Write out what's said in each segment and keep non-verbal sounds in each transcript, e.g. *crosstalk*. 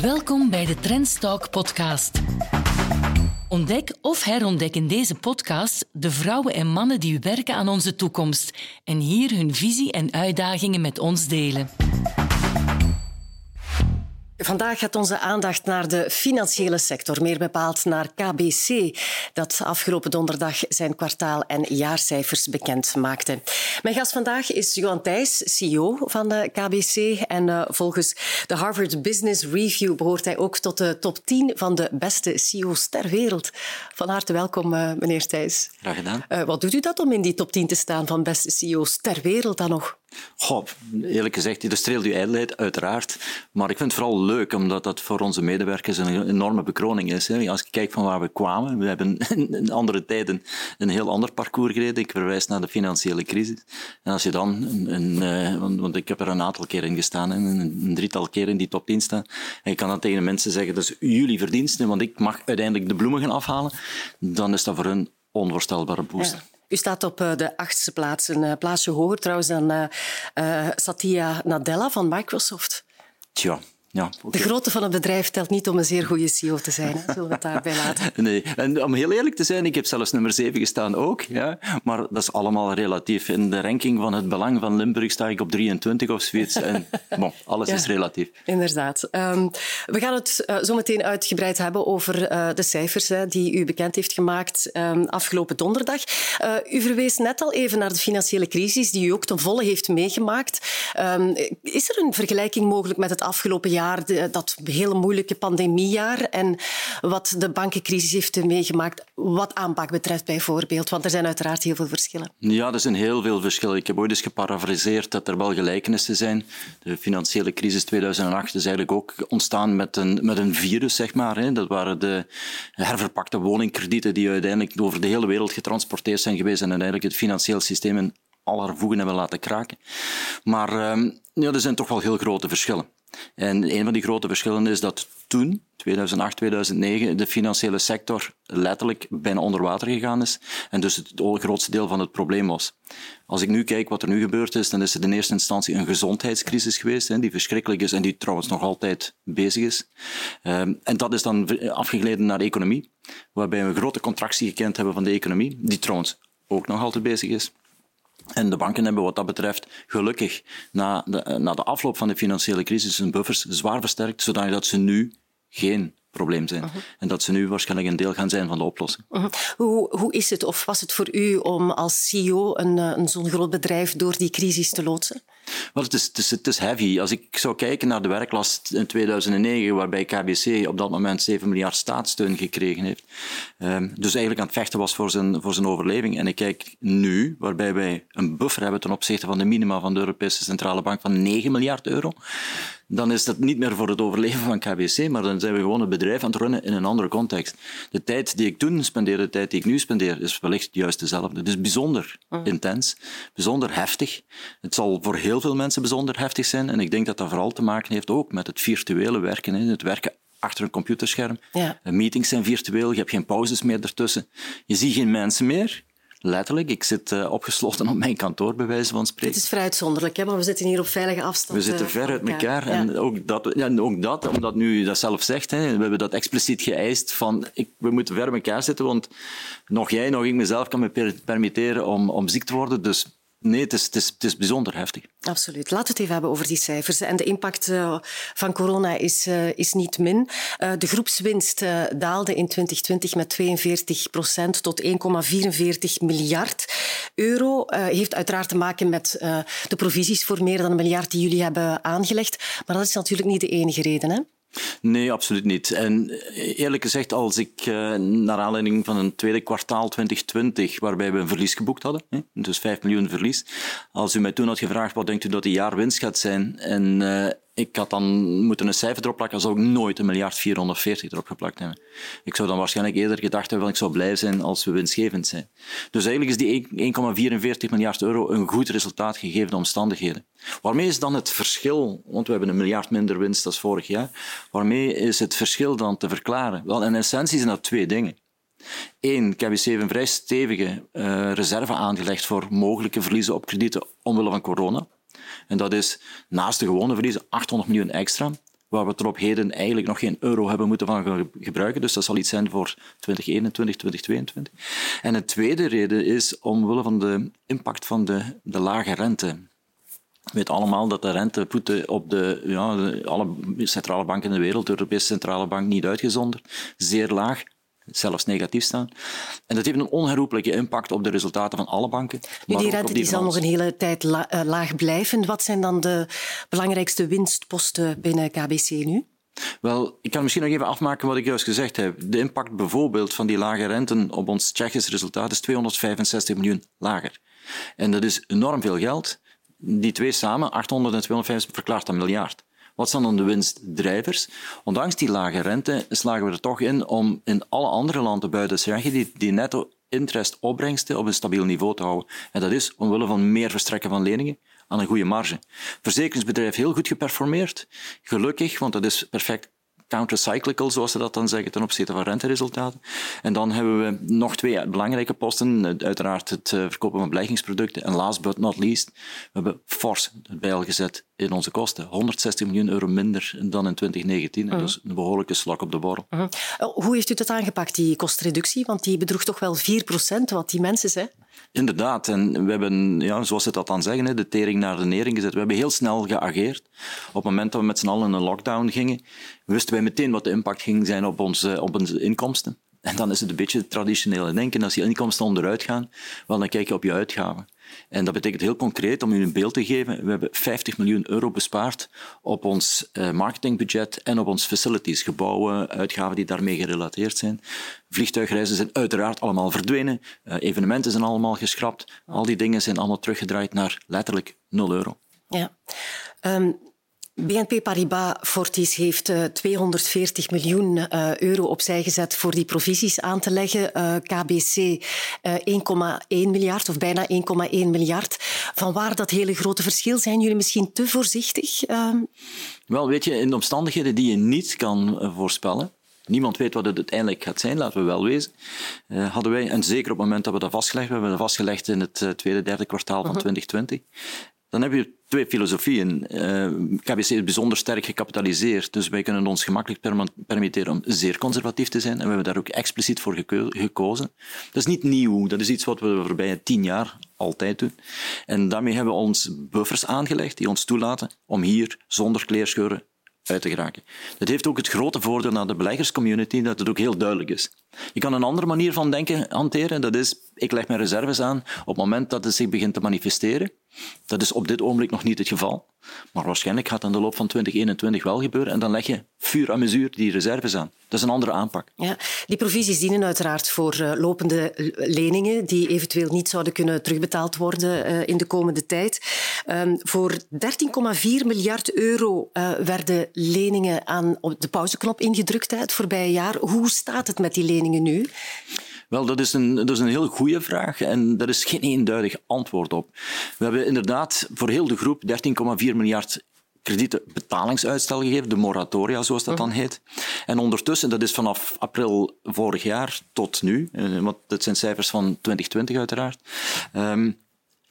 Welkom bij de Trendstalk podcast. Ontdek of herontdek in deze podcast de vrouwen en mannen die werken aan onze toekomst en hier hun visie en uitdagingen met ons delen. Vandaag gaat onze aandacht naar de financiële sector, meer bepaald naar KBC, dat afgelopen donderdag zijn kwartaal- en jaarcijfers bekend maakte. Mijn gast vandaag is Johan Thijs, CEO van de KBC. En uh, volgens de Harvard Business Review behoort hij ook tot de top 10 van de beste CEO's ter wereld. Van harte welkom, uh, meneer Thijs. Graag gedaan. Uh, wat doet u dat om in die top 10 te staan van beste CEO's ter wereld dan nog? Goh, eerlijk gezegd, illustreert uw ijdelheid, uiteraard. Maar ik vind het vooral leuk, omdat dat voor onze medewerkers een enorme bekroning is. Als ik kijk van waar we kwamen, we hebben *laughs* in andere tijden een heel ander parcours gereden. Ik verwijs naar de financiële crisis. En als je dan, een, een, want ik heb er een aantal keer in gestaan, een drietal keer in die top 10 staan, en je kan dan tegen de mensen zeggen, dat is jullie verdiensten, want ik mag uiteindelijk de bloemen gaan afhalen, dan is dat voor hun onvoorstelbare boost. U staat op eh, de achtste plaats, een eh, plaatsje hoger trouwens dan uh, Satya Nadella van Microsoft. Tja, ja, okay. De grootte van een bedrijf telt niet om een zeer goede CEO te zijn. Hè? Zullen we het daarbij laten? *laughs* Nee, en om heel eerlijk te zijn, ik heb zelfs nummer 7 gestaan ook. Ja? Maar dat is allemaal relatief. In de ranking van het belang van Limburg sta ik op 23 of zoiets. En *laughs* bon, alles ja, is relatief. Inderdaad. Um, we gaan het uh, zo meteen uitgebreid hebben over uh, de cijfers hè, die u bekend heeft gemaakt um, afgelopen donderdag. Uh, u verwees net al even naar de financiële crisis die u ook ten volle heeft meegemaakt. Um, is er een vergelijking mogelijk met het afgelopen jaar? Jaar, dat hele moeilijke pandemiejaar en wat de bankencrisis heeft meegemaakt, wat aanpak betreft bijvoorbeeld? Want er zijn uiteraard heel veel verschillen. Ja, er zijn heel veel verschillen. Ik heb ooit eens geparafraseerd dat er wel gelijkenissen zijn. De financiële crisis 2008 is eigenlijk ook ontstaan met een, met een virus, zeg maar. Dat waren de herverpakte woningkredieten die uiteindelijk over de hele wereld getransporteerd zijn geweest en uiteindelijk het financieel systeem in alle voegen hebben laten kraken. Maar ehm, ja, er zijn toch wel heel grote verschillen. En een van die grote verschillen is dat toen, 2008, 2009, de financiële sector letterlijk bijna onder water gegaan is en dus het grootste deel van het probleem was. Als ik nu kijk wat er nu gebeurd is, dan is het in eerste instantie een gezondheidscrisis geweest, die verschrikkelijk is en die trouwens nog altijd bezig is. Ehm, en dat is dan afgegleden naar de economie, waarbij we een grote contractie gekend hebben van de economie, die trouwens ook nog altijd bezig is. En de banken hebben wat dat betreft gelukkig na de, na de afloop van de financiële crisis hun buffers zwaar versterkt, zodat ze nu geen probleem zijn. Uh-huh. En dat ze nu waarschijnlijk een deel gaan zijn van de oplossing. Uh-huh. Hoe, hoe is het of was het voor u om als CEO een, eh, een zo'n groot bedrijf door die crisis te loodsen? Wel, het, is, het, is, het is heavy. Als ik zou kijken naar de werklast in 2009, waarbij KBC op dat moment 7 miljard staatssteun gekregen heeft, um, dus eigenlijk aan het vechten was voor zijn, voor zijn overleving. En ik kijk nu, waarbij wij een buffer hebben ten opzichte van de minima van de Europese Centrale Bank van 9 miljard euro, dan is dat niet meer voor het overleven van KBC, maar dan zijn we gewoon een bedrijf aan het runnen in een andere context. De tijd die ik toen spendeerde, de tijd die ik nu spendeer, is wellicht juist dezelfde. Dus bijzonder mm. intens, bijzonder heftig. Het zal voor heel veel mensen bijzonder heftig zijn en ik denk dat dat vooral te maken heeft ook met het virtuele werken, het werken achter een computerscherm. Ja. Meetings zijn virtueel, je hebt geen pauzes meer ertussen. Je ziet geen mensen meer. Letterlijk, ik zit uh, opgesloten *laughs* op mijn kantoor, bij wijze van spreken. Het is vrij uitzonderlijk, hè? maar we zitten hier op veilige afstand. We zitten eh, ver uit elkaar. En, ook dat, ja, ook dat, omdat nu dat zelf zegt, hè, we hebben dat expliciet geëist, van ik, we moeten ver uit elkaar zitten, want nog jij, nog ik mezelf kan me permitteren om, om ziek te worden. Dus Nee, het is, het, is, bijzonder heftig. Absoluut. Laten we het even hebben over die cijfers. En de impact uh, van corona is, uh, is niet min. Uh, de groepswinst daalde in 2020 met 42 procent tot 1,44 miljard euro. heeft uiteraard te maken met de provisies voor meer dan een miljard die jullie hebben aangelegd. Maar dat is natuurlijk niet de enige reden. Hè? Nee, absoluut niet. En eerlijk gezegd, als ik uh, naar aanleiding van een tweede kwartaal 2020, waarbij we een verlies geboekt hadden, dus 5 miljoen verlies, als u mij toen had gevraagd wat denkt u dat de jaarwinst gaat zijn en uh, ik had dan moeten een cijfer erop plakken, zou ik nooit een miljard 440 erop geplakt hebben. Ik zou dan waarschijnlijk eerder gedacht hebben, ik zou blij zijn als we winstgevend zijn. Dus eigenlijk is die 1,44 miljard euro een goed resultaat gegeven de omstandigheden. Waarmee is dan het verschil, want we hebben een miljard minder winst dan vorig jaar, waarmee is het verschil dan te verklaren? Wel, in essentie zijn dat twee dingen. Eén, KBC heeft een vrij stevige uh, reserve aangelegd voor mogelijke verliezen op kredieten omwille van corona. En dat is naast de gewone verliezen 800 miljoen extra, waar we tot op heden eigenlijk nog geen euro hebben moeten van gebruiken. Dus dat zal iets zijn voor 2021, 2022. En een tweede reden is omwille van de impact van de, de lage rente. We weten allemaal dat de rentevoeten op de, ja, alle centrale banken in de wereld, de Europese Centrale Bank niet uitgezonderd, zeer laag zelfs negatief staan. En dat heeft een onherroepelijke impact op de resultaten van alle banken. Maar die rente die zal nog een hele tijd eh, laag blijven. Wat zijn dan de belangrijkste winstposten binnen KBC nu? Wel, ik kan misschien nog even afmaken wat ik juist gezegd heb. De impact bijvoorbeeld van die lage renten op ons Tsjechisch resultaat is 265 miljoen lager. En dat is enorm veel geld. Die twee samen, 800 en 250, verklaart een miljard. Wat zijn dan de winstdrijvers? Ondanks die lage rente slagen we er toch in om in alle andere landen buiten Tsjechië die, die netto interest opbrengsten op een stabiel niveau te houden. En dat is omwille van meer verstrekken van leningen aan een goede marge. Verzekeringsbedrijf heel goed geperformeerd. Gelukkig, want dat is perfect countercyclical, zoals ze dat dan zeggen, ten opzichte van renteresultaten. En dan hebben we nog twee belangrijke posten. Uiteraard het eh, verkopen van beleggingsproducten. En last but not least, we hebben fors bijgezet in onze kosten. 160 miljoen euro minder dan in 2019. Mm. Dus een behoorlijke slag op de borrel. Mhm. Hoe heeft u dat aangepakt, die kostreductie? Want die bedroeg toch wel 4% wat die mensen zijn? Inderdaad. En we hebben, ja, zoals ze dat dan zeggen, de tering naar de nering gezet. We hebben heel snel geageerd. Op het moment dat we met z'n allen in een lockdown gingen, wisten wij meteen wat de impact ging zijn op onze, op onze inkomsten. En dan is het een beetje het traditionele denken. Als je inkomsten onderuit gaan, wel, dan kijk je op je uitgaven. En dat betekent heel concreet, om u een beeld te geven, we hebben 50 miljoen euro bespaard op ons eh, marketingbudget en op ons facilities, gebouwen, uitgaven die daarmee gerelateerd zijn. Vliegtuigreizen zijn uiteraard allemaal verdwenen, eh, evenementen zijn allemaal geschrapt, al die dingen zijn allemaal teruggedraaid naar letterlijk 0 euro. Ja. Um BNP Paribas Fortis heeft 240 eh, miljoen uh, euro opzij gezet voor die provisies aan te leggen. Uh, KBC 1,1 miljard of bijna 1,1 miljard. Van waar dat hele grote verschil? Zijn jullie misschien te voorzichtig? Ehm? Wel, weet je, in de omstandigheden die je niet kan voorspellen, Niemand weet wat het uiteindelijk gaat zijn, laten we wel wezen. Uh, hadden wij, en zeker op het moment dat we dat vastgelegd hebben, we hebben dat vastgelegd in het tweede, derde kwartaal van 2020. Dan heb je twee filosofieën. Eh, KBC is bijzonder sterk gecapitaliseerd, dus wij kunnen ons gemakkelijk permitteren om zeer conservatief te zijn. En we hebben daar ook expliciet voor gekozen. Dat is niet nieuw, dat is iets wat we de voorbije tien jaar altijd doen. En daarmee hebben we ons buffers aangelegd die ons toelaten om hier zonder kleerscheuren uit te geraken. Dat heeft ook het grote voordeel naar de beleggerscommunity dat het ook heel duidelijk is. Je kan een andere manier van denken hanteren, dat is, ik leg mijn reserves aan op het moment dat het zich begint te manifesteren. Dat is op dit ogenblik nog niet het geval. Maar waarschijnlijk gaat dat in de loop van 2021 wel gebeuren. En dan leg je vuur aan mesuur die reserves aan. Dat is een andere aanpak. Ja, die provisies dienen uiteraard voor uh, lopende leningen die eventueel niet zouden kunnen terugbetaald worden uh, in de komende tijd. Um, voor 13,4 miljard euro uh, werden leningen aan de pauzeknop ingedrukt het voorbije jaar. Hoe staat het met die leningen nu? Wel, dat is een, dat is een heel goede vraag en daar is geen eenduidig antwoord op. We hebben inderdaad voor heel de groep 13,4 miljard kredieten betalingsuitstel gegeven, de moratoria zoals dat dan mhm. heet. En ondertussen, dat is vanaf april vorig jaar tot nu, eh, want dat zijn cijfers van 2020 uiteraard. Ehm,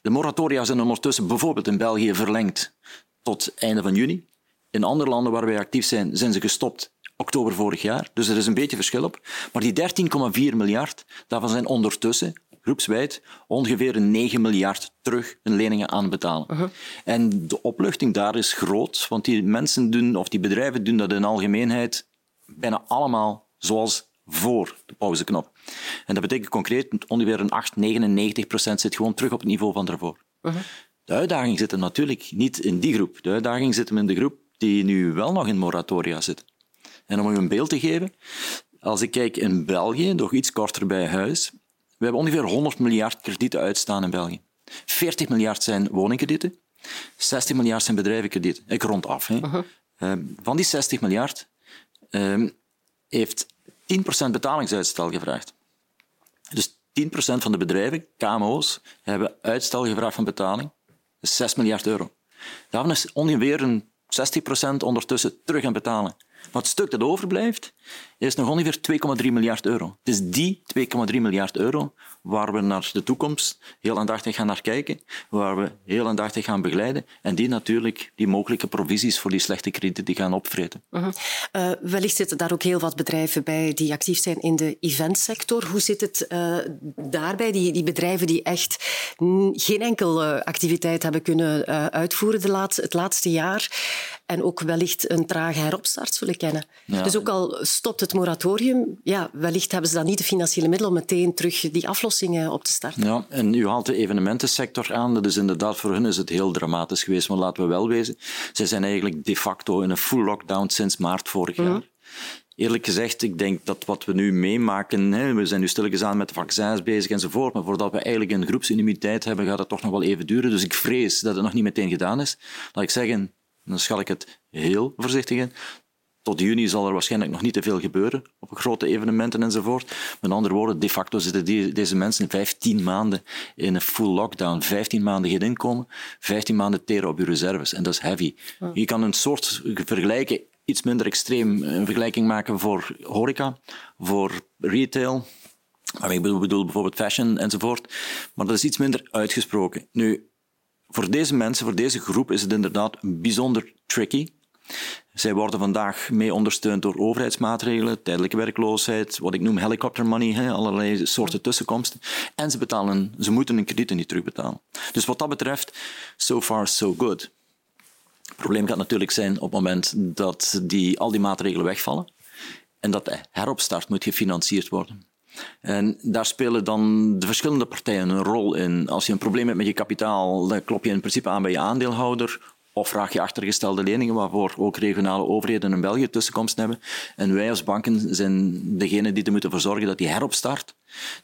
de moratoria zijn ondertussen bijvoorbeeld in België verlengd tot einde van juni. In andere landen waar wij actief zijn, zijn ze gestopt oktober vorig jaar. Dus er is een beetje verschil op. Maar die 13,4 miljard, daarvan zijn ondertussen groepswijd ongeveer 9 miljard terug in leningen aan betalen. Uh-huh. En de opluchting daar is groot, want die mensen doen, of die bedrijven doen dat in algemeenheid bijna allemaal zoals voor de pauzeknop. En dat betekent concreet ongeveer een 8, 99 procent zit gewoon terug op het niveau van daarvoor. Uh-huh. De uitdaging zit hem natuurlijk niet in die groep. De uitdaging zit hem in de groep die nu wel nog in moratoria zit. En om u een beeld te geven, als ik kijk in België, nog iets korter bij huis, we hebben ongeveer 100 miljard kredieten uitstaan in België. 40 miljard zijn woningkredieten, 60 miljard zijn bedrijvenkredieten. Ik rond af. Hè. Uh-huh. Ehm, van die 60 miljard uh, heeft 10% betalingsuitstel gevraagd. Dus 10% van de bedrijven, KMO's, hebben uitstel gevraagd van betaling. Dat is 6 miljard euro. Daarvan is ongeveer een 60% ondertussen terug aan betalen. Maar het stuk dat overblijft, is nog ongeveer 2,3 miljard euro. Het is die 2,3 miljard euro waar we naar de toekomst heel aandachtig gaan naar kijken, waar we heel aandachtig gaan begeleiden en die natuurlijk die mogelijke provisies voor die slechte kredieten die gaan opvreten. Uh wellicht zitten daar ook heel wat bedrijven bij die actief zijn in de eventsector. Hoe zit het uh, daarbij, die, die bedrijven die echt geen enkele activiteit hebben kunnen uitvoeren de laatste, het laatste jaar en ook wellicht een trage heropstart zullen kennen? Dus ook al stopt het moratorium, ja, wellicht hebben ze dan niet de financiële middelen om meteen terug die aflossingen op te starten. Ja, en u haalt de evenementensector aan. Dat is inderdaad voor hen is het heel dramatisch geweest. Maar laten we wel wezen, zij zijn eigenlijk de facto in een full lockdown sinds maart vorig jaar. Mhm. Eerlijk gezegd, ik denk dat wat we nu meemaken, hè, we zijn nu stilletjes aan met de vaccins bezig enzovoort, maar voordat we eigenlijk een groepsimmuniteit hebben, gaat het toch nog wel even duren. Dus ik vrees dat het nog niet meteen gedaan is. Laat ik zeggen, dan schal ik het heel voorzichtig in, tot juni zal er waarschijnlijk nog niet te veel gebeuren op grote evenementen enzovoort. Met andere woorden, de facto zitten die, deze mensen 15 maanden in een full lockdown, 15 maanden geen inkomen, 15 maanden teren op je reserves. En dat is heavy. Je kan een soort vergelijken, iets minder extreem, een vergelijking maken voor horeca, voor retail. Ik bedoel bijvoorbeeld fashion enzovoort. Maar dat is iets minder uitgesproken. Nu, voor deze mensen, voor deze groep, is het inderdaad bijzonder tricky. Zij worden vandaag mee ondersteund door overheidsmaatregelen, tijdelijke werkloosheid, wat ik noem helicopter money, allerlei soorten tussenkomsten. En ze, betalen, ze moeten hun kredieten niet terugbetalen. Dus wat dat betreft, so far so good. Het probleem gaat natuurlijk zijn op het moment dat die, al die maatregelen wegvallen en dat de heropstart moet gefinancierd worden. En daar spelen dan de verschillende partijen een rol in. Als je een probleem hebt met je kapitaal, dan klop je in principe aan bij je aandeelhouder of vraag je achtergestelde leningen, waarvoor ook regionale overheden in België tussenkomst hebben. En wij als banken zijn degene die er moeten voor zorgen dat die heropstart,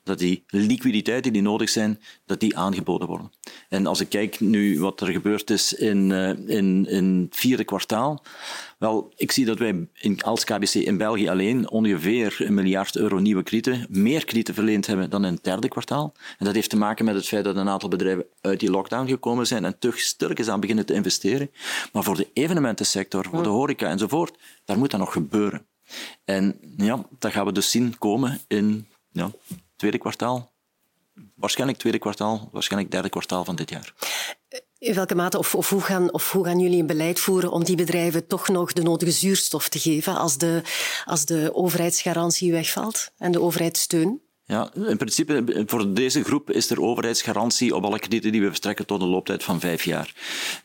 dat die liquiditeiten die nodig zijn, dat die aangeboden worden. En als ik kijk nu wat er gebeurd is in, uh, in, in het vierde kwartaal, wel, ik zie dat wij in, als KBC in België alleen ongeveer een miljard euro nieuwe kredieten, meer kredieten verleend hebben dan in het derde kwartaal. En dat heeft te maken met het feit dat een aantal bedrijven uit die lockdown gekomen zijn en toch stilletjes aan beginnen te investeren. Maar voor de evenementensector, voor de horeca enzovoort, daar moet dat nog gebeuren. En ja, dat gaan we dus zien komen in ja, tweede kwartaal. Waarschijnlijk tweede kwartaal, waarschijnlijk derde kwartaal van dit jaar. In welke mate of, of, hoe gaan, of hoe gaan jullie een beleid voeren om die bedrijven toch nog de nodige zuurstof te geven als de, als de overheidsgarantie wegvalt en de overheidssteun? Ja, in principe voor deze groep is er overheidsgarantie op alle kredieten die we verstrekken tot een looptijd van vijf jaar.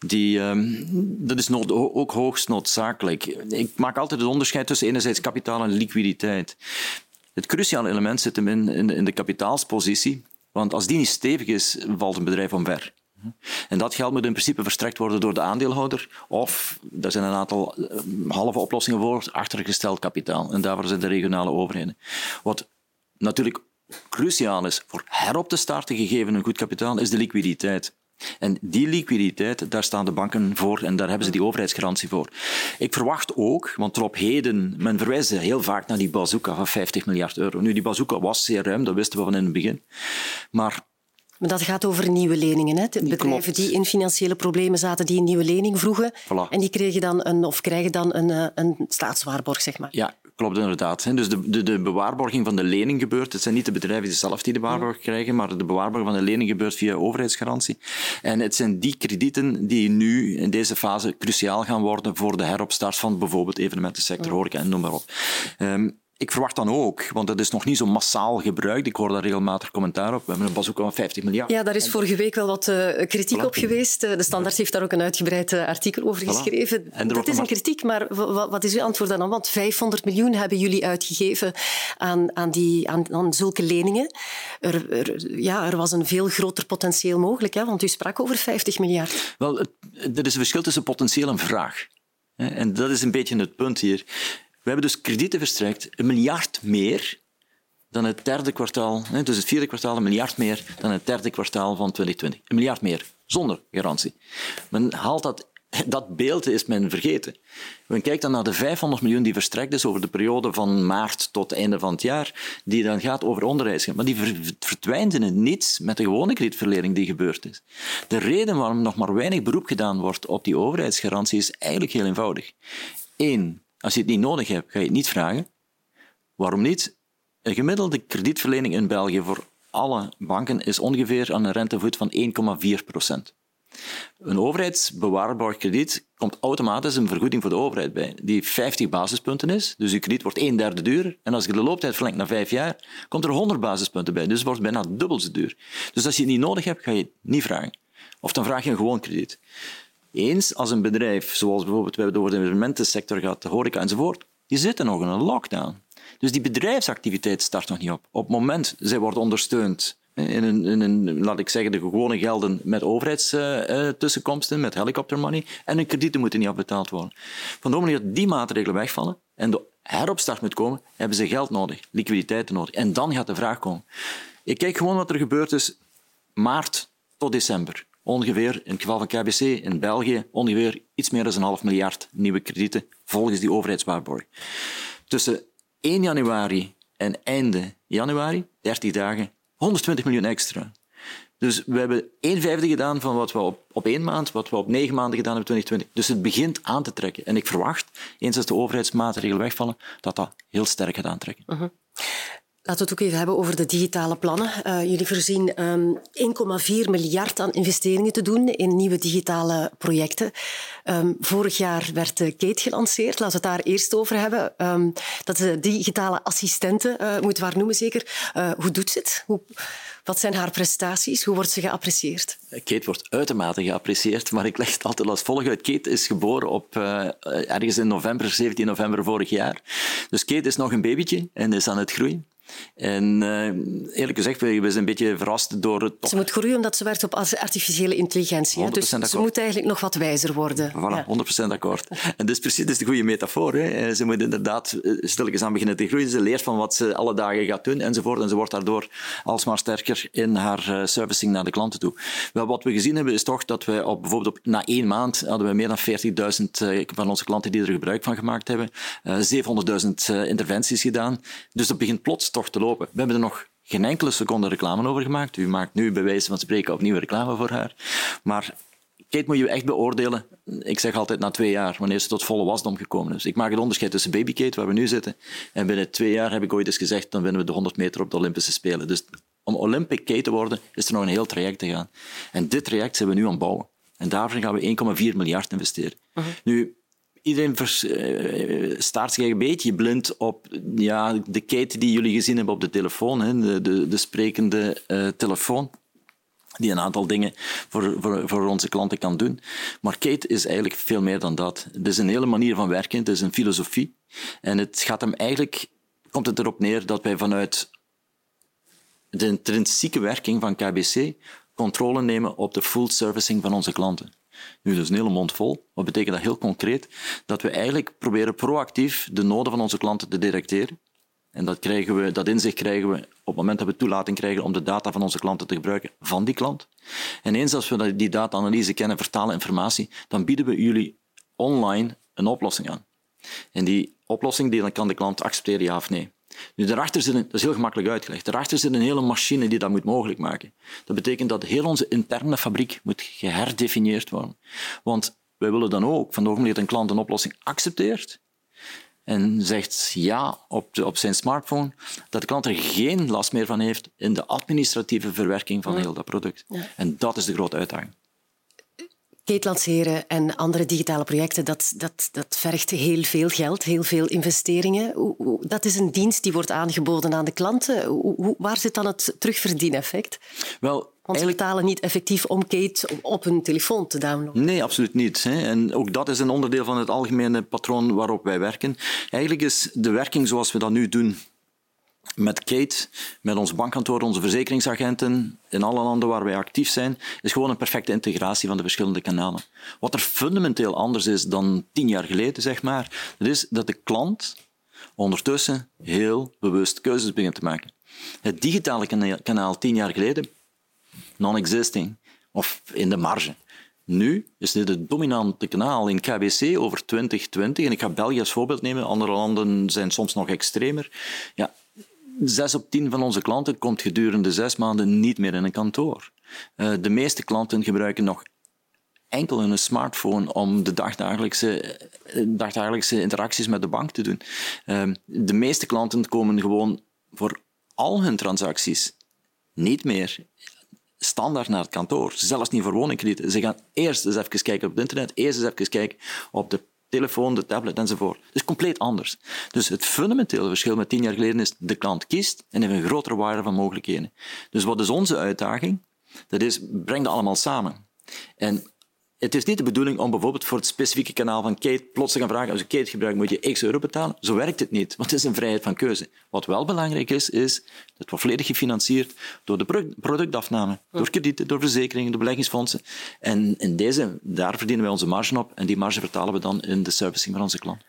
Die, um, dat is nood, ook hoogst noodzakelijk. Ik maak altijd het onderscheid tussen enerzijds kapitaal en liquiditeit. Het cruciale element zit hem in, in, de kapitaalspositie, want als die niet stevig is, valt een bedrijf omver. En dat geld moet in principe verstrekt worden door de aandeelhouder. Of, er zijn een aantal eh, halve oplossingen voor, achtergesteld kapitaal. En daarvoor zijn de regionale overheden. Wat natuurlijk cruciaal is voor herop te starten, gegeven een goed kapitaal, is de liquiditeit. En die liquiditeit, daar staan de banken voor en daar hebben ze die overheidsgarantie voor. Ik verwacht ook, want tot op heden, men verwijst heel vaak naar die bazooka van 50 miljard euro. Nu, die bazooka was zeer ruim, dat wisten we van in het begin. Maar maar dat gaat over nieuwe leningen. Hè? Bedrijven die in financiële problemen zaten, die een nieuwe lening vroegen. En die kregen dan een, of krijgen dan een, eh, een staatswaarborg, zeg maar. Ja, klopt inderdaad. Dus de, de, de, bewaarborging van de lening gebeurt. Het zijn niet de bedrijven zelf die de waarborg krijgen, maar de bewaarborging van de lening gebeurt via overheidsgarantie. En het zijn die kredieten die nu in deze fase cruciaal gaan worden voor de heropstart van bijvoorbeeld evenementensector, horeca en noem maar op. Um, ik verwacht dan ook, want dat is nog niet zo massaal gebruikt. Ik hoor daar regelmatig commentaar op. We hebben een bazooka van 50 miljard. Ja, daar is vorige week wel wat uh, kritiek op geweest. Eh, de Standaard heeft daar ook een uitgebreid uh, artikel over geschreven. Dat is een kritiek, maar wat is uw antwoord dan? Want 500 miljoen hebben jullie uitgegeven aan, aan, die, aan, aan zulke leningen. Er, er, ja, er was een veel groter potentieel mogelijk, hè? want u sprak over 50 miljard. Wel, er is een verschil tussen potentieel en vraag. En dat is een beetje het punt hier. We hebben dus kredieten verstrekt, een miljard meer dan het derde kwartaal, dus het vierde kwartaal een miljard meer dan het derde kwartaal van 2020. Een miljard meer, zonder garantie. Men haalt dat, dat beeld is men vergeten. Men kijkt dan naar de 500 miljoen die verstrekt is over de periode van maart tot einde van het jaar, die dan gaat over onderwijs. Maar die verdwijnt in het niets met de gewone kredietverlening die gebeurd is. De reden waarom nog maar weinig beroep gedaan wordt op die overheidsgarantie is eigenlijk heel eenvoudig. Eén, als je het niet nodig hebt, ga je het niet vragen. Waarom niet? Een gemiddelde kredietverlening in België voor alle banken is ongeveer aan een rentevoet van 1,4 procent. Een overheidsbewaarbaar krediet komt automatisch een vergoeding voor de overheid bij, die 50 basispunten is. Dus je krediet wordt een derde duurder. En als je de looptijd verlengt naar vijf jaar, komt er 100 basispunten bij. Dus het wordt bijna dubbel zo duur. Dus als je het niet nodig hebt, ga je het niet vragen. Of dan vraag je een gewoon krediet. Eens als een bedrijf, zoals bijvoorbeeld we hebben over de evenementensector gehad, de horeca enzovoort, die zitten nog in een lockdown. Dus die bedrijfsactiviteit start nog niet op. Op het moment, zij wordt ondersteund in een, een, laat ik zeggen, de gewone gelden met overheidstussenkomsten, met helikoptermoney, en hun kredieten moeten niet afbetaald worden. Van de manier dat die maatregelen wegvallen en de heropstart moet komen, hebben ze geld nodig, liquiditeit nodig. En dan gaat de vraag komen. Ik kijk gewoon wat er gebeurt is maart tot december. Ongeveer, in het geval van KBC in België, ongeveer iets meer dan een half miljard nieuwe kredieten volgens die overheidswaarborg. Tussen 1 januari en einde januari, 30 dagen, 120 miljoen extra. Dus we hebben 1 vijfde gedaan van wat we op, op één maand, wat we op negen maanden gedaan hebben in 2020. Dus het begint aan te trekken. En ik verwacht, eens als de overheidsmaatregelen wegvallen, dat dat heel sterk gaat aantrekken. Uh Laten we het ook even hebben over de digitale plannen. Uh, jullie voorzien um, ehm, 1,4 miljard aan investeringen te doen in nieuwe digitale projecten. Um, vorig jaar werd Kate gelanceerd. Laten we het daar eerst over hebben. Um, dat is de digitale assistente, moeten we haar noemen zeker. Uh, hoe doet ze het? Hoe, wat zijn haar prestaties? Hoe wordt ze geapprecieerd? Kate wordt uitermate geapprecieerd, maar ik leg het altijd als volgt uit. Kate is geboren op, ergens in november, 17 november vorig jaar. Dus Kate is nog een babytje en is aan het groeien. En uh, eerlijk gezegd, we zijn een beetje verrast door het... Ze moet groeien omdat ze werkt op artificiële intelligentie. Dus ze moet eigenlijk nog wat wijzer worden. Voilà, ja. 100% akkoord. En dus precies, dat is de goede metafoor. Hè. Eh, ze moet inderdaad eh, stilletjes aan beginnen te groeien. Ze leert van wat ze alle dagen gaat doen enzovoort. En ze wordt daardoor alsmaar sterker in haar servicing naar de klanten toe. Wel, wat we gezien hebben is toch dat we op, bijvoorbeeld op, na één maand hadden we meer dan 40.000 van onze klanten die er gebruik van gemaakt hebben. 700.000 interventies gedaan. Dus dat begint plots toch te lopen. We hebben er nog geen enkele seconde reclame over gemaakt. U maakt nu bij wijze van spreken opnieuw reclame voor haar. Maar Kate moet je echt beoordelen. Ik zeg altijd na twee jaar, wanneer ze tot volle wasdom gekomen is. Ik maak het onderscheid tussen baby Kate, waar we nu zitten, en binnen twee jaar heb ik ooit eens gezegd, dan winnen we de 100 meter op de Olympische Spelen. Dus om Olympic Kate te worden, is er nog een heel traject te gaan. En dit traject zijn we nu aan het bouwen. En daarvoor gaan we 1,4 miljard investeren. Uh Nu, iedereen uh, staart zich een beetje blind op ja, de keten die jullie gezien hebben op de telefoon, hè, de, de, de sprekende uh, telefoon die een aantal dingen voor, voor, voor onze klanten kan doen. Maar Kate is eigenlijk veel meer dan dat. Het is een hele manier van werken, het is een filosofie. En het gaat hem eigenlijk, komt het erop neer dat wij vanuit de intrinsieke werking van KBC controle nemen op de full servicing van onze klanten. Nu, dat is een hele mond vol. Wat betekent dat heel concreet? Dat we eigenlijk proberen proactief de noden van onze klanten te detecteren. En dat, krijgen we, dat inzicht krijgen we op het moment dat we toelating krijgen om de data van onze klanten te gebruiken van die klant. En eens als we die data-analyse kennen, vertalen informatie, dan bieden we jullie online een oplossing aan. En die oplossing die kan de klant accepteren, ja of nee. Nu, daarachter zit een, dat is heel gemakkelijk uitgelegd, daarachter zit een hele machine die dat moet mogelijk maken. Dat betekent dat heel onze interne fabriek moet geherdefinieerd worden. Want wij willen dan ook, van het ogenblik dat een klant een oplossing accepteert, en zegt ja op, de, op zijn smartphone, dat de klant er geen last meer van heeft in de administratieve verwerking van heel dat product. En dat is de grote uitdaging. Kate lanceren en andere digitale projecten, dat, dat, dat vergt heel veel geld, heel veel investeringen. Dat is een dienst die wordt aangeboden aan de klanten. Waar zit dan het terugverdieneffect? Wel, want ze betalen niet effectief om Kate op hun telefoon te downloaden. Nee, absoluut niet. En ook dat is een onderdeel van het algemene patroon waarop wij werken. Eigenlijk is de werking zoals we dat nu doen met Kate, met ons bankkantoor, onze verzekeringsagenten, in alle landen waar wij actief zijn, is gewoon een perfecte integratie van de verschillende kanalen. Wat er fundamenteel anders is dan tien jaar geleden, zeg maar, dat is dat de klant ondertussen heel bewust keuzes begint te maken. Het digitale kanaal tien jaar geleden, non-existing, of in de marge. Nu is dit het dominante kanaal in KBC over 2020. En ik ga België als voorbeeld nemen. Andere landen zijn soms nog extremer. Ja, zes op tien van onze klanten komt gedurende zes maanden niet meer in een kantoor. Uh, de meeste klanten gebruiken nog enkel hun smartphone om de dagdagelijkse, dagdagelijkse interacties met de bank te doen. Ehm, de meeste klanten komen gewoon voor al hun transacties niet meer standaard naar het kantoor. Zelfs niet voor woningkredieten. Ze gaan eerst eens even kijken op het internet, eerst eens even kijken op de telefoon, de tablet enzovoort. Is compleet anders. Dus het fundamentele verschil met tien jaar geleden is de klant kiest en heeft een grotere waarde van mogelijkheden. Dus wat is onze uitdaging? Dat is, breng dat allemaal samen. En het is niet de bedoeling om bijvoorbeeld voor het specifieke kanaal van Kate plots te gaan vragen, als je Kate gebruikt, moet je x euro betalen. Zo werkt het niet, want het is een vrijheid van keuze. Wat wel belangrijk is, is dat het wordt volledig gefinancierd door de productafname, door kredieten, door verzekeringen, door beleggingsfondsen. En in deze, daar verdienen wij onze marge op en die marge vertalen we dan in de servicing van onze klant.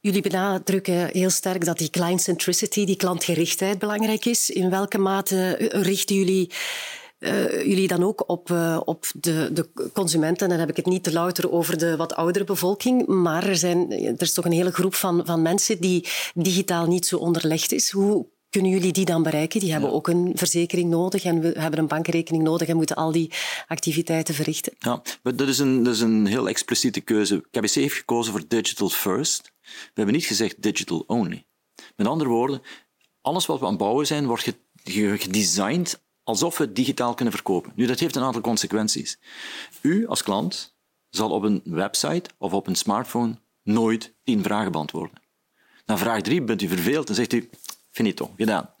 Jullie benadrukken heel sterk dat die client centricity, die klantgerichtheid belangrijk is. In welke mate richten jullie uh, jullie dan ook op, uh, op de, de consumenten. Dan heb ik het niet te louter over de wat oudere bevolking, maar er, zijn, er is toch een hele groep van, van mensen die digitaal niet zo onderlegd is. Hoe kunnen jullie die dan bereiken? Die hebben ook een verzekering nodig en we hebben een bankrekening nodig en moeten al die activiteiten verrichten. Ja, dat is een, dat is een heel expliciete keuze. KBC heeft gekozen voor digital first. We hebben niet gezegd digital only. Met andere woorden, alles wat we aan het bouwen zijn, wordt gedesigned alsof we het digitaal kunnen verkopen. Nu, dat heeft een aantal consequenties. U als klant zal op een website of op een smartphone nooit tien vragen beantwoorden. Na vraag drie bent u verveeld en zegt u, finito, gedaan.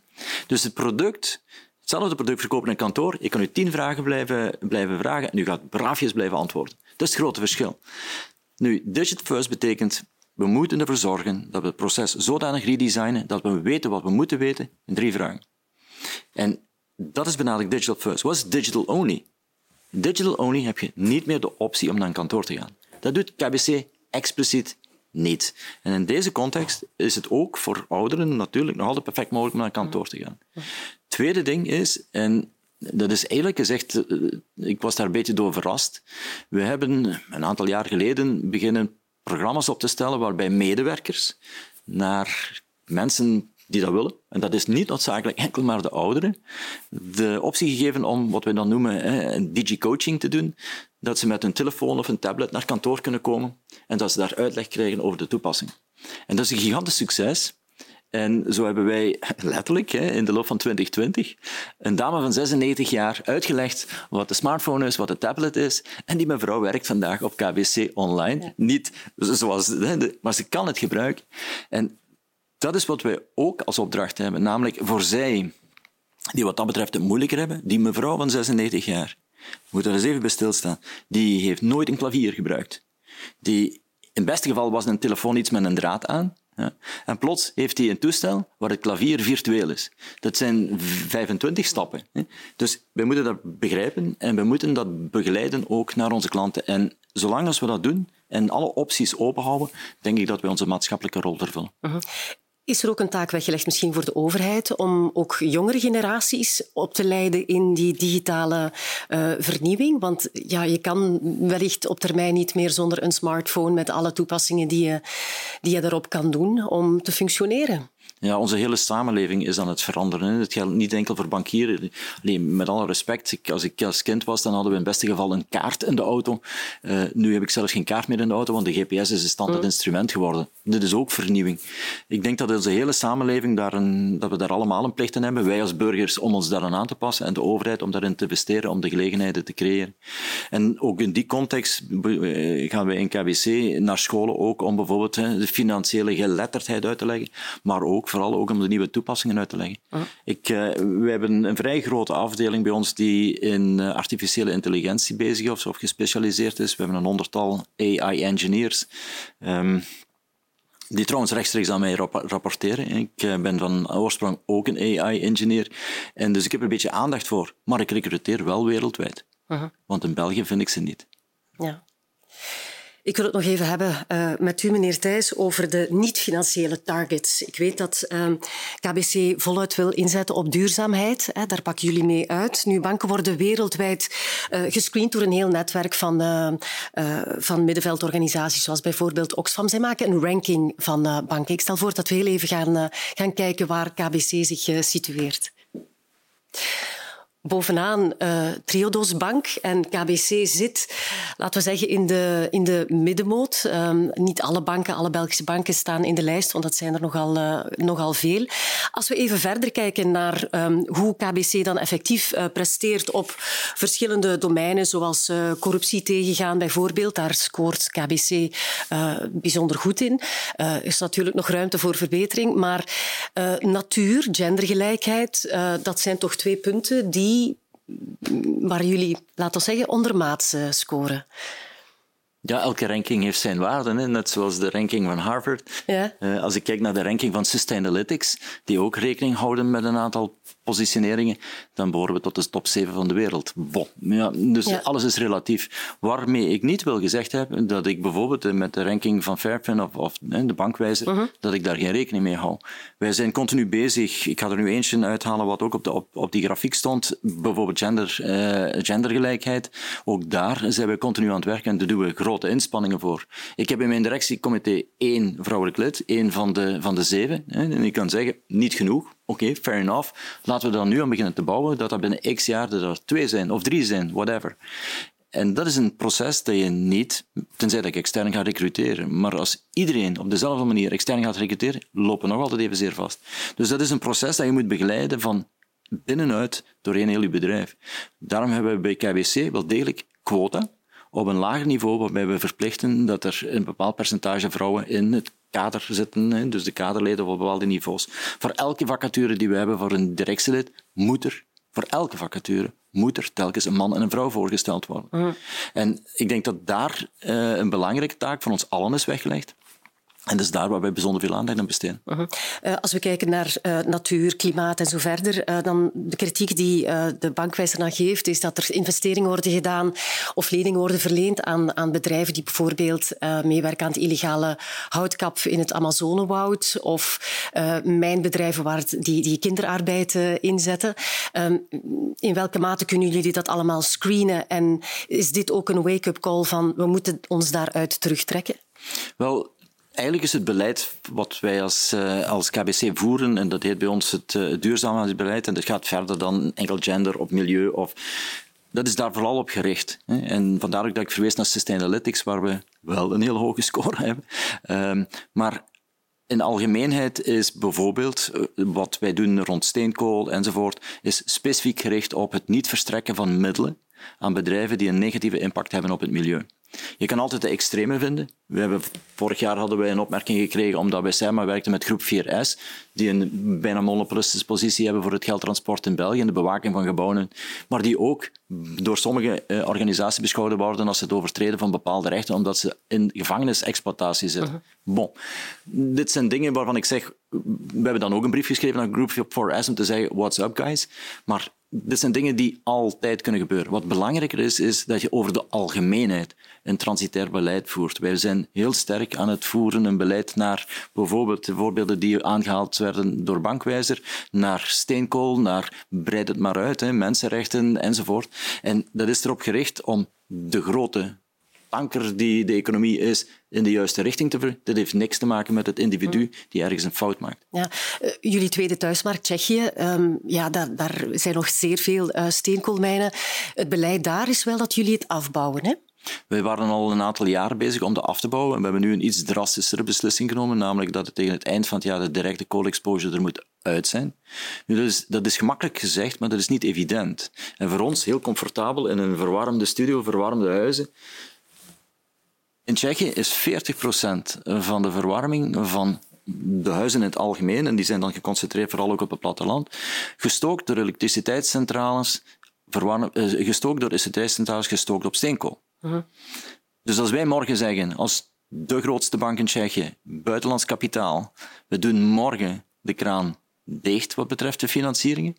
Dus het product, hetzelfde product verkopen in kantoor, ik kan u tien vragen blijven, blijven vragen en u gaat braafjes blijven antwoorden. Dat is het grote verschil. Nu, Digit First betekent, we moeten ervoor zorgen dat we het proces zodanig redesignen dat we weten wat we moeten weten in drie vragen. En dat is benadrukt digital first. Wat is digital only? Digital only heb je niet meer de optie om naar een kantoor te gaan. Dat doet KBC expliciet niet. En in deze context is het ook voor ouderen natuurlijk nog altijd perfect mogelijk om naar een kantoor te gaan. Tweede ding is, en dat is eigenlijk gezegd, eh, ik was daar een beetje door verrast. We hebben een aantal jaar geleden beginnen programma's op te stellen waarbij medewerkers naar mensen die dat willen, en dat is niet noodzakelijk enkel maar de ouderen, de optie gegeven om wat we dan noemen hè, een digi-coaching te doen, dat ze met een telefoon of een tablet naar kantoor kunnen komen en dat ze daar uitleg krijgen over de toepassing. En dat is een gigantisch succes. En zo hebben wij *laughs* letterlijk in de loop van 2020 een dame van 96 jaar uitgelegd wat de smartphone is, wat de tablet is. En die mevrouw werkt vandaag op KBC online. Niet zoals, maar ze kan het gebruiken. En dat is wat wij ook als opdracht hebben. Namelijk voor zij die wat dat betreft het moeilijker hebben, die mevrouw van 96 jaar, moet er eens even bij stilstaan, die heeft nooit een klavier gebruikt. Die, in het beste geval was een telefoon iets met een draad aan. Ja. En plots heeft hij een toestel waar het klavier virtueel is. Dat zijn 25 stappen. Dus wij moeten dat begrijpen en we moeten dat begeleiden ook naar onze klanten. En zolang als we dat doen en alle opties openhouden, denk ik dat wij onze maatschappelijke rol vervullen. Uh is er ook een taak weggelegd misschien voor de overheid om ook jongere generaties op te leiden in die digitale uh, vernieuwing? Want ja, je kan wellicht op termijn niet meer zonder een smartphone met alle toepassingen die je, die je erop kan doen om te functioneren. Ja, onze hele samenleving is aan het veranderen. Het geldt niet enkel voor bankieren. Alleen, met alle respect, als ik als kind was, dan hadden we in het beste geval een kaart in de auto. Uh, nu heb ik zelfs geen kaart meer in de auto, want de GPS is een standaard mm. instrument geworden. Dit is ook vernieuwing. Ik denk dat onze hele samenleving daar een, dat we daar allemaal een plicht in hebben. Wij als burgers om ons daaraan aan te passen en de overheid om daarin te investeren, om de gelegenheden te creëren. En ook in die context eh, gaan wij in KBC naar scholen ook om bijvoorbeeld de financiële geletterdheid uit te leggen, maar ook vooral ook om de nieuwe toepassingen uit te leggen. Uh Ik, uh, we hebben een vrij grote afdeling bij ons die in uh, artificiële intelligentie bezig is of gespecialiseerd is. We hebben een honderdtal AI-engineers. Um, ehm, die trouwens rechtstreeks aan mij rapporteren. Ik eh, ben van oorsprong ook een AI-engineer. En dus ik heb er een beetje aandacht voor. Maar ik recruteer wel wereldwijd. -huh. Want in België vind ik ze niet. Ja. Ik wil het nog even hebben uh, met u, meneer Thijs, over de niet-financiële targets. Ik weet dat ehm, KBC voluit wil inzetten op duurzaamheid. Hè, daar pakken jullie mee uit. Nu, banken worden wereldwijd uh, gescreend door een heel netwerk van, eh, van middenveldorganisaties, zoals bijvoorbeeld Oxfam. Zij maken een ranking van banken. Ik stel voor dat we heel even gaan, gaan kijken waar KBC zich situeert. Bovenaan uh, Triodos Bank en KBC zit, laten we zeggen, in de, in de middenmoot. Um, niet alle banken, alle Belgische banken staan in de lijst, want dat zijn er nogal, uh, nogal veel. Als we even verder kijken naar um, hoe KBC dan effectief uh, presteert op verschillende domeinen, zoals corruptie tegengaan bijvoorbeeld, daar scoort KBC bijzonder goed in. Er is natuurlijk nog ruimte voor verbetering, maar natuur, gendergelijkheid, dat zijn toch twee punten die waar jullie, laten we zeggen, ondermaats uh, scoren? Ja, elke ranking heeft zijn waarde, hè? net zoals de ranking van Harvard. Ja. Uh, als ik kijk naar de ranking van Sustainalytics, die ook rekening houden met een aantal positioneringen, dan behoren we tot de top 7 van de wereld. Bon. Ja, dus alles is relatief. Waarmee ik niet wil gezegd hebben dat ik bijvoorbeeld met de ranking van Fairfin of, of de bankwijzer, uh dat ik daar geen rekening mee hou. Wij zijn continu bezig. Ik ga er nu eentje uithalen wat ook op, de, op, op die grafiek stond. Bijvoorbeeld gender, uh, gendergelijkheid. Ook daar zijn we continu aan het werken en daar doen we grote inspanningen voor. Ik heb in mijn directiecomité één vrouwelijk lid, één van de, van de zeven. En ik kan zeggen, niet genoeg Oké, fair enough. Laten we dan nu aan beginnen te bouwen, dat dat binnen x jaar er twee zijn, of drie zijn, whatever. En dat is een proces dat je niet, tenzij dat ik extern ga recruteren, maar als iedereen op dezelfde manier extern gaat recruteren, lopen nog altijd evenzeer vast. Dus dat is een proces dat je moet begeleiden van binnenuit doorheen heel je bedrijf. Daarom hebben we bij KBC wel degelijk quota op een lager niveau, waarbij we verplichten dat er een bepaald percentage vrouwen in het kader zitten, dus de kaderleden op bepaalde niveaus. Voor elke vacature die we hebben voor een directielid, moet er, voor elke vacature, moet er telkens een man en een vrouw voorgesteld worden. Mhm. En ik denk dat daar uh, een belangrijke taak van ons allen is weggelegd. En dat is daar waar wij bijzonder veel aandacht aan besteden. Uh als we kijken naar uh, natuur, klimaat en zo verder, uh, dan de kritiek die de bankwijzer dan geeft, is dat er investeringen worden gedaan of leningen worden verleend aan, aan bedrijven die bijvoorbeeld meewerken aan het illegale houtkap in het Amazonewoud of mijnbedrijven waar die, die kinderarbeid inzetten. Ehm, in welke mate kunnen jullie dat allemaal screenen? En is dit ook een wake-up call van we moeten ons daaruit terugtrekken? Wel, eigenlijk is het beleid wat wij als, uh, als KBC voeren, en dat heet bij ons het uh, duurzaamheidsbeleid, en dat gaat verder dan enkel gender of milieu of dat is daar vooral op gericht. En vandaar ook dat ik verwees naar Sustainalytics, waar we wel een heel hoge score *laughs* hebben. Um, maar in algemeenheid is bijvoorbeeld eh, wat wij doen rond steenkool enzovoort, is specifiek gericht op het niet verstrekken van middelen aan bedrijven die een negatieve impact hebben op het milieu. Je kan altijd de extreme vinden. We hebben, vorig jaar hadden wij een opmerking gekregen omdat wij samenwerkten met groep 4S, die een bijna monopolistische positie hebben voor het geldtransport in België en de bewaking van gebouwen, maar die ook door sommige eh, organisaties beschouwd worden als het overtreden van bepaalde rechten, omdat ze in gevangenisexploitatie zitten. Bon. Dit zijn dingen waarvan ik zeg, we hebben dan ook een brief geschreven naar groep 4S om te zeggen, what's up guys? Maar dit zijn dingen die altijd kunnen gebeuren. Wat belangrijker is, is dat je over de algemeenheid een transitair beleid voert. Wij zijn heel sterk aan het voeren een beleid naar bijvoorbeeld de voorbeelden die aangehaald werden door Bankwijzer, naar steenkool, naar breid het maar uit, hè, mensenrechten enzovoort. En dat is erop gericht om de grote anker die de economie is in de juiste richting te brengen. Dat heeft niks te maken met het individu mm. die ergens een fout maakt. Ja. Uh, jullie tweede thuismarkt, Tsjechië, um, ja, daar, daar, zijn nog zeer veel uh, steenkoolmijnen. Het beleid daar is wel dat jullie het afbouwen, hè? Wij waren al een aantal jaren bezig om dat af te bouwen. En we hebben nu een iets drastischere beslissing genomen, namelijk dat het tegen het eind van het jaar de directe koolexposure er moet uit zijn. Nu, dat, is, dat is gemakkelijk gezegd, maar dat is niet evident. En voor ons heel comfortabel in een verwarmde studio, verwarmde huizen, in Tsjechië is 40% van de verwarming van de huizen in het algemeen, en die zijn dan geconcentreerd vooral ook op het platteland, gestookt door elektriciteitscentrales, eh, gestookt door elektriciteitscentrales, gestookt op steenkool. Uh-huh. Dus als wij morgen zeggen, als de grootste bank in Tsjechië, buitenlands kapitaal, we doen morgen de kraan dicht wat betreft de financieringen,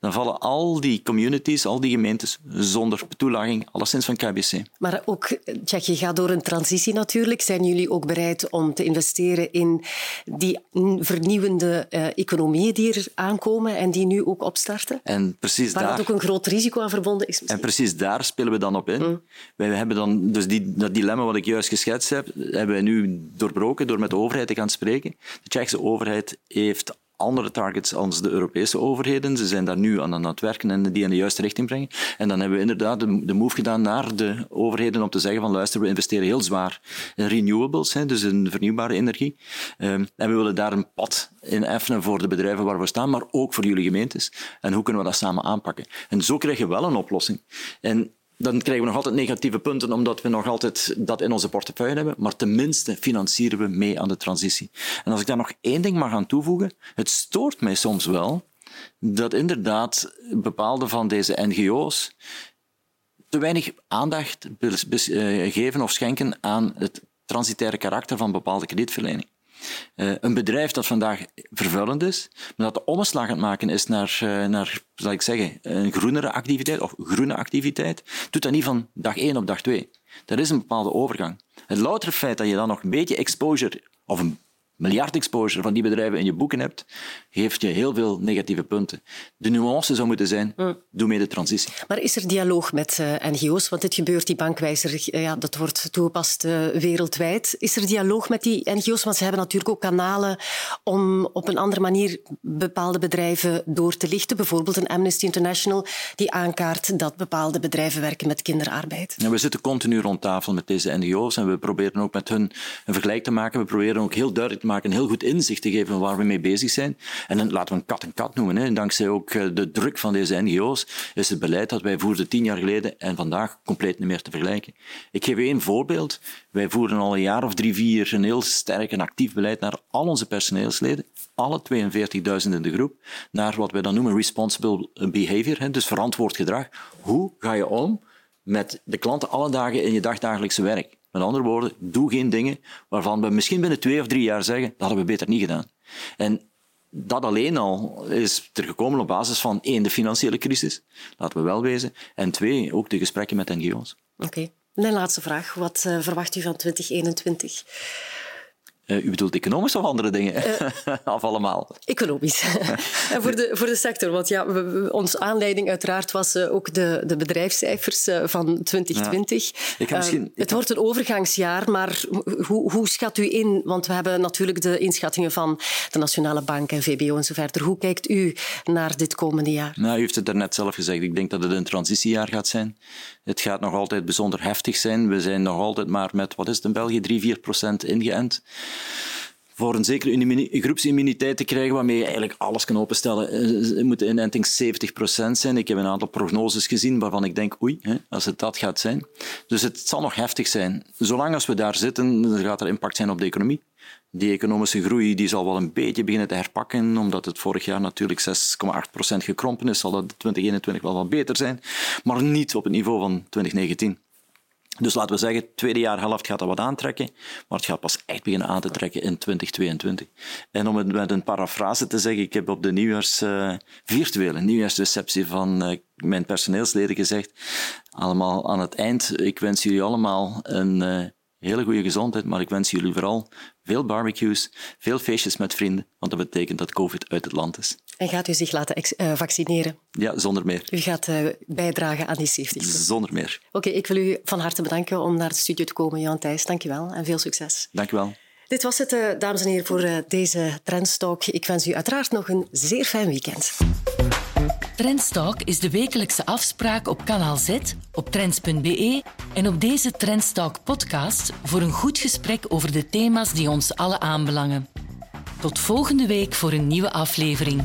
dan vallen al die communities, al die gemeentes zonder toelaging, alleszins van KBC. Maar ook, Tsjechië gaat door een transitie natuurlijk. Zijn jullie ook bereid om te investeren in die vernieuwende uh, economieën die er aankomen en die nu ook opstarten? En precies Waar daar... dat ook een groot risico aan verbonden is. Misschien. En precies daar spelen we dan op in. Mm. Wij hebben dan, dus die, dat dilemma wat ik juist geschetst heb, hebben wij nu doorbroken door met de overheid te gaan spreken. De Tsjechische overheid heeft andere targets als de Europese overheden. Ze zijn daar nu aan, aan het werken en die in de juiste richting brengen. En dan hebben we inderdaad de, move gedaan naar de overheden om te zeggen van luister, we investeren heel zwaar in renewables, dus in vernieuwbare energie. Um, en we willen daar een pad in effenen voor de bedrijven waar we staan, maar ook voor jullie gemeentes. En hoe kunnen we dat samen aanpakken? En zo krijg je wel een oplossing. En dan krijgen we nog altijd negatieve punten, omdat we nog altijd dat in onze portefeuille hebben. Maar tenminste financieren we mee aan de transitie. En als ik daar nog één ding mag aan toevoegen, het stoort mij soms wel dat inderdaad bepaalde van deze NGO's te weinig aandacht eh, geven of schenken aan het transitaire karakter van bepaalde kredietverlening. Uh, een bedrijf dat vandaag vervuilend is, maar dat de omslag aan het maken is naar, uh, naar zal ik zeggen, een groenere activiteit of groene activiteit, doet dat niet van dag 1 op dag 2. Er is een bepaalde overgang. Het loutere feit dat je dan nog een beetje exposure of een miljard exposure van die bedrijven in je boeken hebt, geeft je heel veel negatieve punten. De nuance zou moeten zijn, doe mee de transitie. Maar is er dialoog met uh, eh, NGO's? Want dit gebeurt, die bankwijzer, uh, ja, dat wordt toegepast uh, wereldwijd. Is er dialoog met die NGO's? Want ze hebben natuurlijk ook kanalen om op een andere manier bepaalde bedrijven door te lichten. Bijvoorbeeld een Amnesty International die aankaart dat bepaalde bedrijven werken met kinderarbeid. Ja, we zitten continu rond tafel met deze NGO's en we proberen ook met hun een vergelijk te maken. We proberen ook heel duidelijk maken, heel goed inzicht te geven waar we mee bezig zijn. En dan laten we een kat en kat noemen. Hè. Dankzij ook eh, de druk van deze NGO's is het beleid dat wij voerden tien jaar geleden en vandaag compleet niet meer te vergelijken. Ik geef u één voorbeeld. Wij voeren al een jaar of drie, vier een heel sterk en actief beleid naar al onze personeelsleden, alle 42.000 in de groep, naar wat wij dan noemen responsible behavior, dus verantwoord gedrag. Hoe ga je om met de klanten alle dagen in je dagdagelijkse werk? Met andere woorden, doe geen dingen waarvan we misschien binnen twee of drie jaar zeggen, dat hadden we beter niet gedaan. En dat alleen al is er gekomen op basis van één, de financiële crisis, laten we wel wezen, en twee, ook de gesprekken met NGO's. Oké. En laatste vraag. Wat uh, verwacht u van 2021? Uh, u bedoelt economisch of andere dingen? Uh, *laughs* of allemaal? Economisch. *laughs* en voor de, voor de sector, want ja, we, onze aanleiding uiteraard was uh, ook de, de bedrijfscijfers van 2020. Ja. Misschien, het wordt een overgangsjaar, maar hoe, hoe schat u in? Want we hebben natuurlijk de inschattingen van de Nationale Bank en VBO en zo verder. Hoe kijkt u naar dit komende jaar? Nou, u heeft het daarnet zelf gezegd. Ik denk dat het een transitiejaar gaat zijn. Het gaat nog altijd bijzonder heftig zijn. We zijn nog altijd maar met, wat is het in België, 3, 4 procent ingeënt voor een zekere groepsimmuniteit te krijgen waarmee je eigenlijk alles kan openstellen, moet de inenting 70% zijn. Ik heb een aantal prognoses gezien waarvan ik denk, oei, als het dat gaat zijn. Dus het zal nog heftig zijn. Zolang als we daar zitten, gaat er impact zijn op de economie. Die economische groei die zal wel een beetje beginnen te herpakken, omdat het vorig jaar natuurlijk 6,8% gekrompen is, zal dat 2021 wel wat beter zijn, maar niet op het niveau van 2019. Dus laten we zeggen, tweede jaar helft gaat dat wat aantrekken, maar het gaat pas echt beginnen aan te trekken in 2022. En om het met een parafrase te zeggen, ik heb op de nieuwjaars, uh, virtuele nieuwjaarsreceptie van uh, mijn personeelsleden gezegd, allemaal aan het eind, ik wens jullie allemaal een uh, hele goede gezondheid, maar ik wens jullie vooral veel barbecues, veel feestjes met vrienden, want dat betekent dat COVID uit het land is. En gaat u zich laten uh, vaccineren? Ja, zonder meer. U gaat uh, bijdragen aan die 70. Zonder meer. Oké, ik wil u van harte bedanken om naar de studio te komen, Jan Thijs. Dank je wel en veel succes. Dank je wel. Dit was het, uh, dames en heren, voor deze Trendstalk. Ik wens u uiteraard nog een zeer fijn weekend. Trendstalk is de wekelijkse afspraak op kanaal Z, op trends.be en op deze Trendstalk podcast voor een goed gesprek over de thema's die ons alle aanbelangen. Tot volgende week voor een nieuwe aflevering.